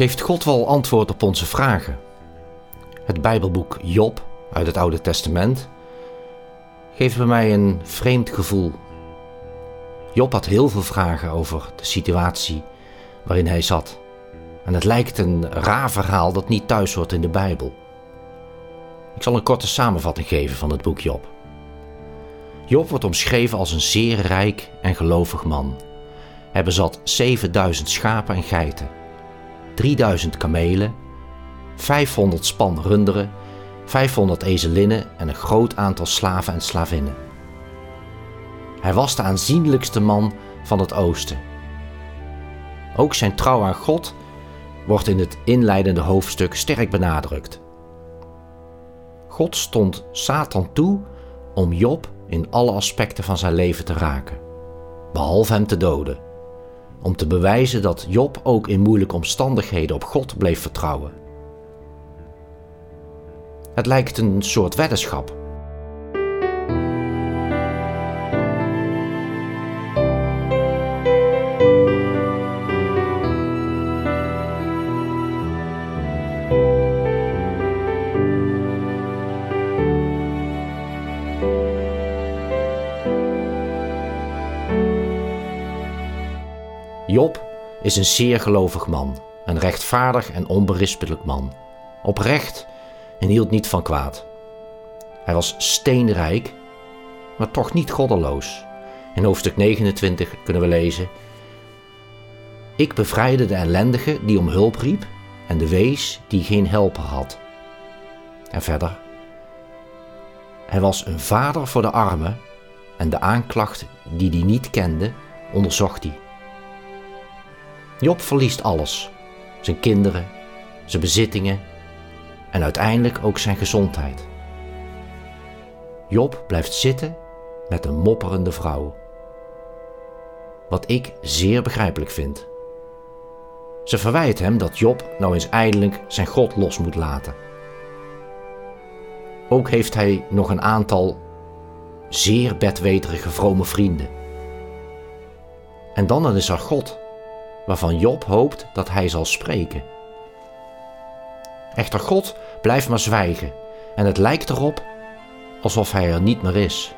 Geeft God wel antwoord op onze vragen? Het Bijbelboek Job uit het Oude Testament geeft bij mij een vreemd gevoel. Job had heel veel vragen over de situatie waarin hij zat. En het lijkt een raar verhaal dat niet thuis hoort in de Bijbel. Ik zal een korte samenvatting geven van het boek Job. Job wordt omschreven als een zeer rijk en gelovig man. Hij bezat 7000 schapen en geiten, 3000 kamelen, 500 span runderen, 500 ezelinnen en een groot aantal slaven en slavinnen. Hij was de aanzienlijkste man van het oosten. Ook zijn trouw aan God wordt in het inleidende hoofdstuk sterk benadrukt. God stond Satan toe om Job in alle aspecten van zijn leven te raken, behalve hem te doden, om te bewijzen dat Job ook in moeilijke omstandigheden op God bleef vertrouwen. Het lijkt een soort weddenschap. Job is een zeer gelovig man, een rechtvaardig en onberispelijk man. Oprecht en hield niet van kwaad. Hij was steenrijk, maar toch niet goddeloos. In hoofdstuk 29 kunnen we lezen: Ik bevrijdde de ellendige die om hulp riep en de wees die geen helper had. En verder: Hij was een vader voor de armen en de aanklacht die hij niet kende, onderzocht hij. Job verliest alles: zijn kinderen, zijn bezittingen en uiteindelijk ook zijn gezondheid. Job blijft zitten met een mopperende vrouw. Wat ik zeer begrijpelijk vind. Ze verwijt hem dat Job nou eens eindelijk zijn God los moet laten. Ook heeft hij nog een aantal zeer bedweterige vrome vrienden. En dan is er God, waarvan Job hoopt dat hij zal spreken. Echter God blijft maar zwijgen en het lijkt erop alsof hij er niet meer is.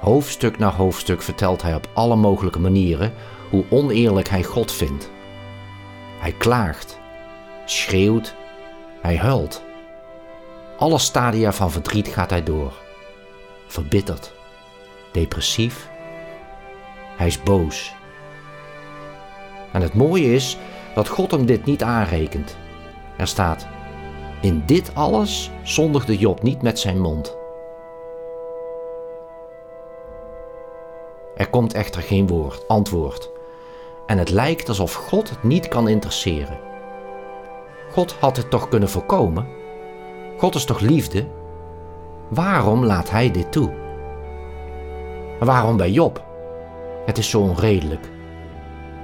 Hoofdstuk na hoofdstuk vertelt hij op alle mogelijke manieren hoe oneerlijk hij God vindt. Hij klaagt, schreeuwt, hij huilt. Alle stadia van verdriet gaat hij door. Verbitterd, depressief. Hij is boos. En het mooie is dat God hem dit niet aanrekent. Er staat: In dit alles zondigde Job niet met zijn mond. Er komt echter geen woord, antwoord. En het lijkt alsof God het niet kan interesseren. God had het toch kunnen voorkomen? God is toch liefde? Waarom laat hij dit toe? waarom bij Job? Het is zo onredelijk.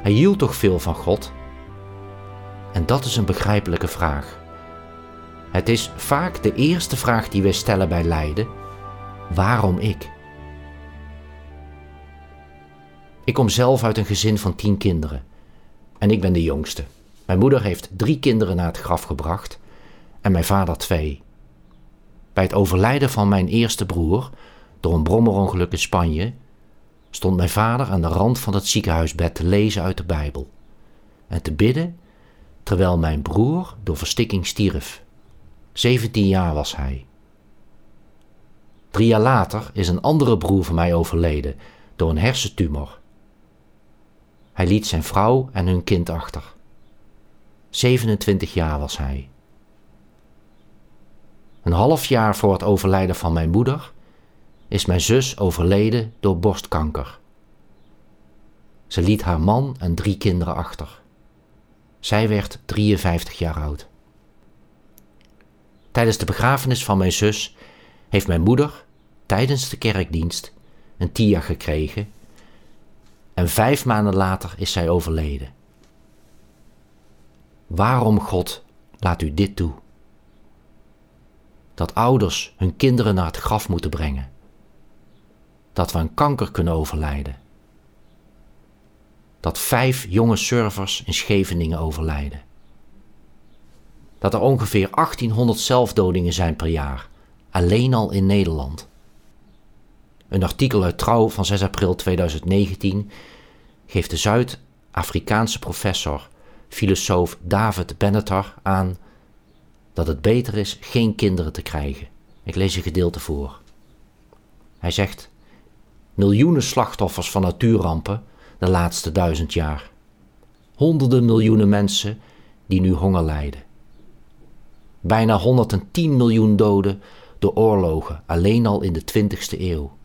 Hij hield toch veel van God? En dat is een begrijpelijke vraag. Het is vaak de eerste vraag die wij stellen bij lijden: waarom ik? Ik kom zelf uit een gezin van tien kinderen en ik ben de jongste. Mijn moeder heeft drie kinderen naar het graf gebracht en mijn vader twee. Bij het overlijden van mijn eerste broer, door een brommerongeluk in Spanje, stond mijn vader aan de rand van het ziekenhuisbed te lezen uit de Bijbel en te bidden terwijl mijn broer door verstikking stierf. 17 jaar was hij. Drie jaar later is een andere broer van mij overleden door een hersentumor. Hij liet zijn vrouw en hun kind achter. 27 jaar was hij. Een half jaar voor het overlijden van mijn moeder is mijn zus overleden door borstkanker. Ze liet haar man en drie kinderen achter. Zij werd 53 jaar oud. Tijdens de begrafenis van mijn zus heeft mijn moeder tijdens de kerkdienst een TIA gekregen en vijf maanden later is zij overleden. Waarom, God, laat u dit toe? Dat ouders hun kinderen naar het graf moeten brengen. Dat we aan kanker kunnen overlijden. dat vijf jonge surfers in Scheveningen overlijden. Dat er ongeveer 1800 zelfdodingen zijn per jaar, alleen al in Nederland. Een artikel uit Trouw van 6 april 2019 geeft de Zuid-Afrikaanse professor, filosoof David Benatar aan dat het beter is geen kinderen te krijgen. Ik lees een gedeelte voor. Hij zegt: miljoenen slachtoffers van natuurrampen de laatste duizend jaar. Honderden miljoenen mensen die nu honger lijden. Bijna 110 miljoen doden door oorlogen alleen al in de 20ste eeuw.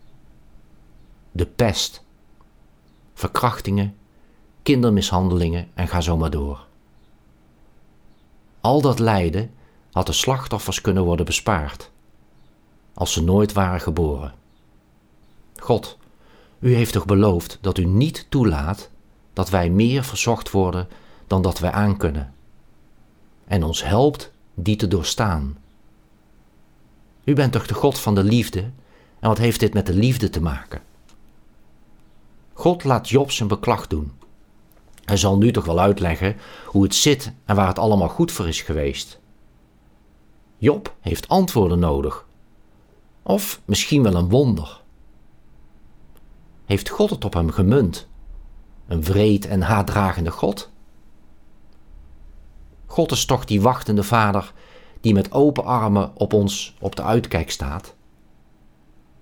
De pest, verkrachtingen, kindermishandelingen en ga zo maar door. Al dat lijden had de slachtoffers kunnen worden bespaard als ze nooit waren geboren. God, u heeft toch beloofd dat u niet toelaat dat wij meer verzocht worden dan dat wij aankunnen, en ons helpt die te doorstaan. U bent toch de God van de liefde, en wat heeft dit met de liefde te maken? God laat Job zijn beklag doen. Hij zal nu toch wel uitleggen hoe het zit en waar het allemaal goed voor is geweest. Job heeft antwoorden nodig. Of misschien wel een wonder heeft God het op hem gemunt. Een wreed en haatdragende God. God is toch die wachtende vader die met open armen op ons op de uitkijk staat.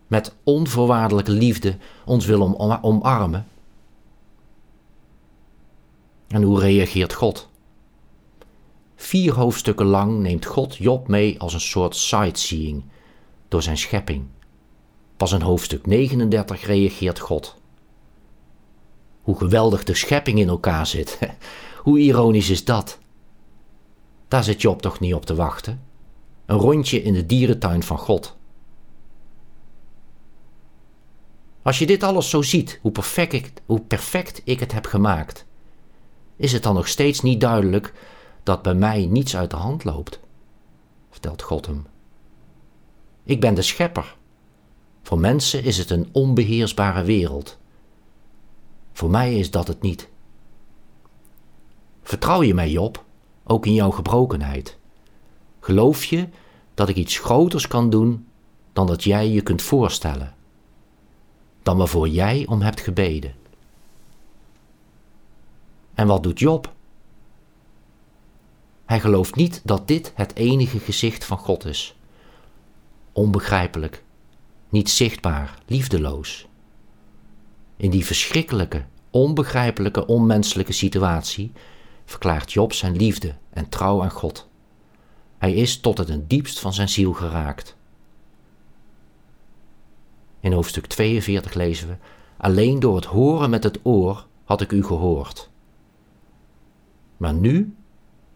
Met onvoorwaardelijke liefde ons wil om, omarmen. En hoe reageert God? Vier hoofdstukken lang neemt God Job mee als een soort sightseeing door zijn schepping. Pas in hoofdstuk 39 reageert God. Hoe geweldig de schepping in elkaar zit. Hoe ironisch is dat? Daar zit Job toch niet op te wachten? Een rondje in de dierentuin van God. Als je dit alles zo ziet, hoe perfect, ik, hoe perfect ik het heb gemaakt, is het dan nog steeds niet duidelijk dat bij mij niets uit de hand loopt? Vertelt God hem. Ik ben de schepper voor mensen is het een onbeheersbare wereld. Voor mij is dat het niet. Vertrouw je mij, Job, ook in jouw gebrokenheid? Geloof je dat ik iets groters kan doen dan dat jij je kunt voorstellen? Dan waarvoor jij om hebt gebeden? En wat doet Job? Hij gelooft niet dat dit het enige gezicht van God is. Onbegrijpelijk niet zichtbaar, liefdeloos. In die verschrikkelijke, onbegrijpelijke, onmenselijke situatie verklaart Job zijn liefde en trouw aan God. Hij is tot het een diepst van zijn ziel geraakt. In hoofdstuk 42 lezen we: Alleen door het horen met het oor had ik u gehoord. Maar nu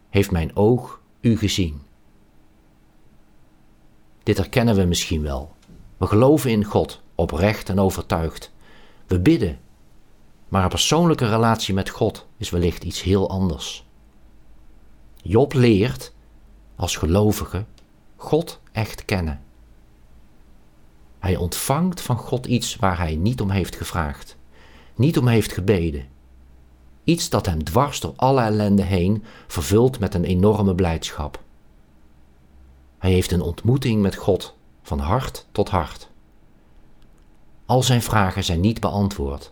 heeft mijn oog u gezien. Dit herkennen we misschien wel. We geloven in God, oprecht en overtuigd. We bidden, maar een persoonlijke relatie met God is wellicht iets heel anders. Job leert, als gelovige, God echt kennen. Hij ontvangt van God iets waar hij niet om heeft gevraagd, niet om heeft gebeden. Iets dat hem dwars door alle ellende heen vervult met een enorme blijdschap. Hij heeft een ontmoeting met God van hart tot hart. Al zijn vragen zijn niet beantwoord.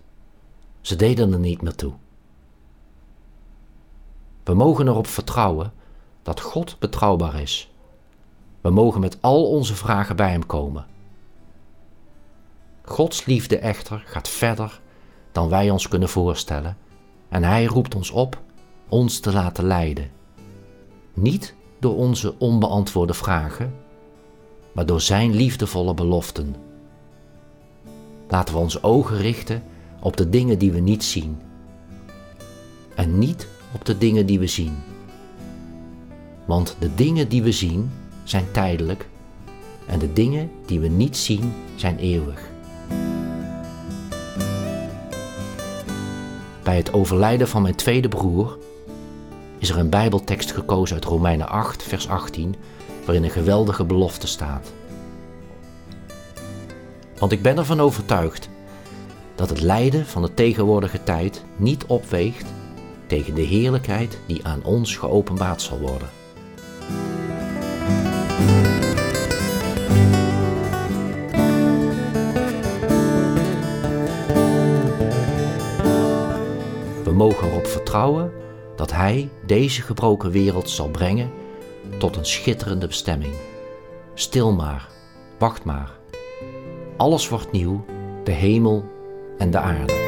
Ze deden er niet meer toe. We mogen erop vertrouwen dat God betrouwbaar is. We mogen met al onze vragen bij Hem komen. Gods liefde echter gaat verder dan wij ons kunnen voorstellen en Hij roept ons op ons te laten leiden. Niet door onze onbeantwoorde vragen, maar door Zijn liefdevolle beloften. Laten we onze ogen richten op de dingen die we niet zien en niet op de dingen die we zien. Want de dingen die we zien zijn tijdelijk en de dingen die we niet zien zijn eeuwig. Bij het overlijden van mijn tweede broer is er een Bijbeltekst gekozen uit Romeinen 8, vers 18 waarin een geweldige belofte staat. Want ik ben ervan overtuigd dat het lijden van de tegenwoordige tijd niet opweegt tegen de heerlijkheid die aan ons geopenbaard zal worden. We mogen erop vertrouwen dat Hij deze gebroken wereld zal brengen tot een schitterende bestemming. Stil maar, wacht maar. Alles wordt nieuw, de hemel en de aarde.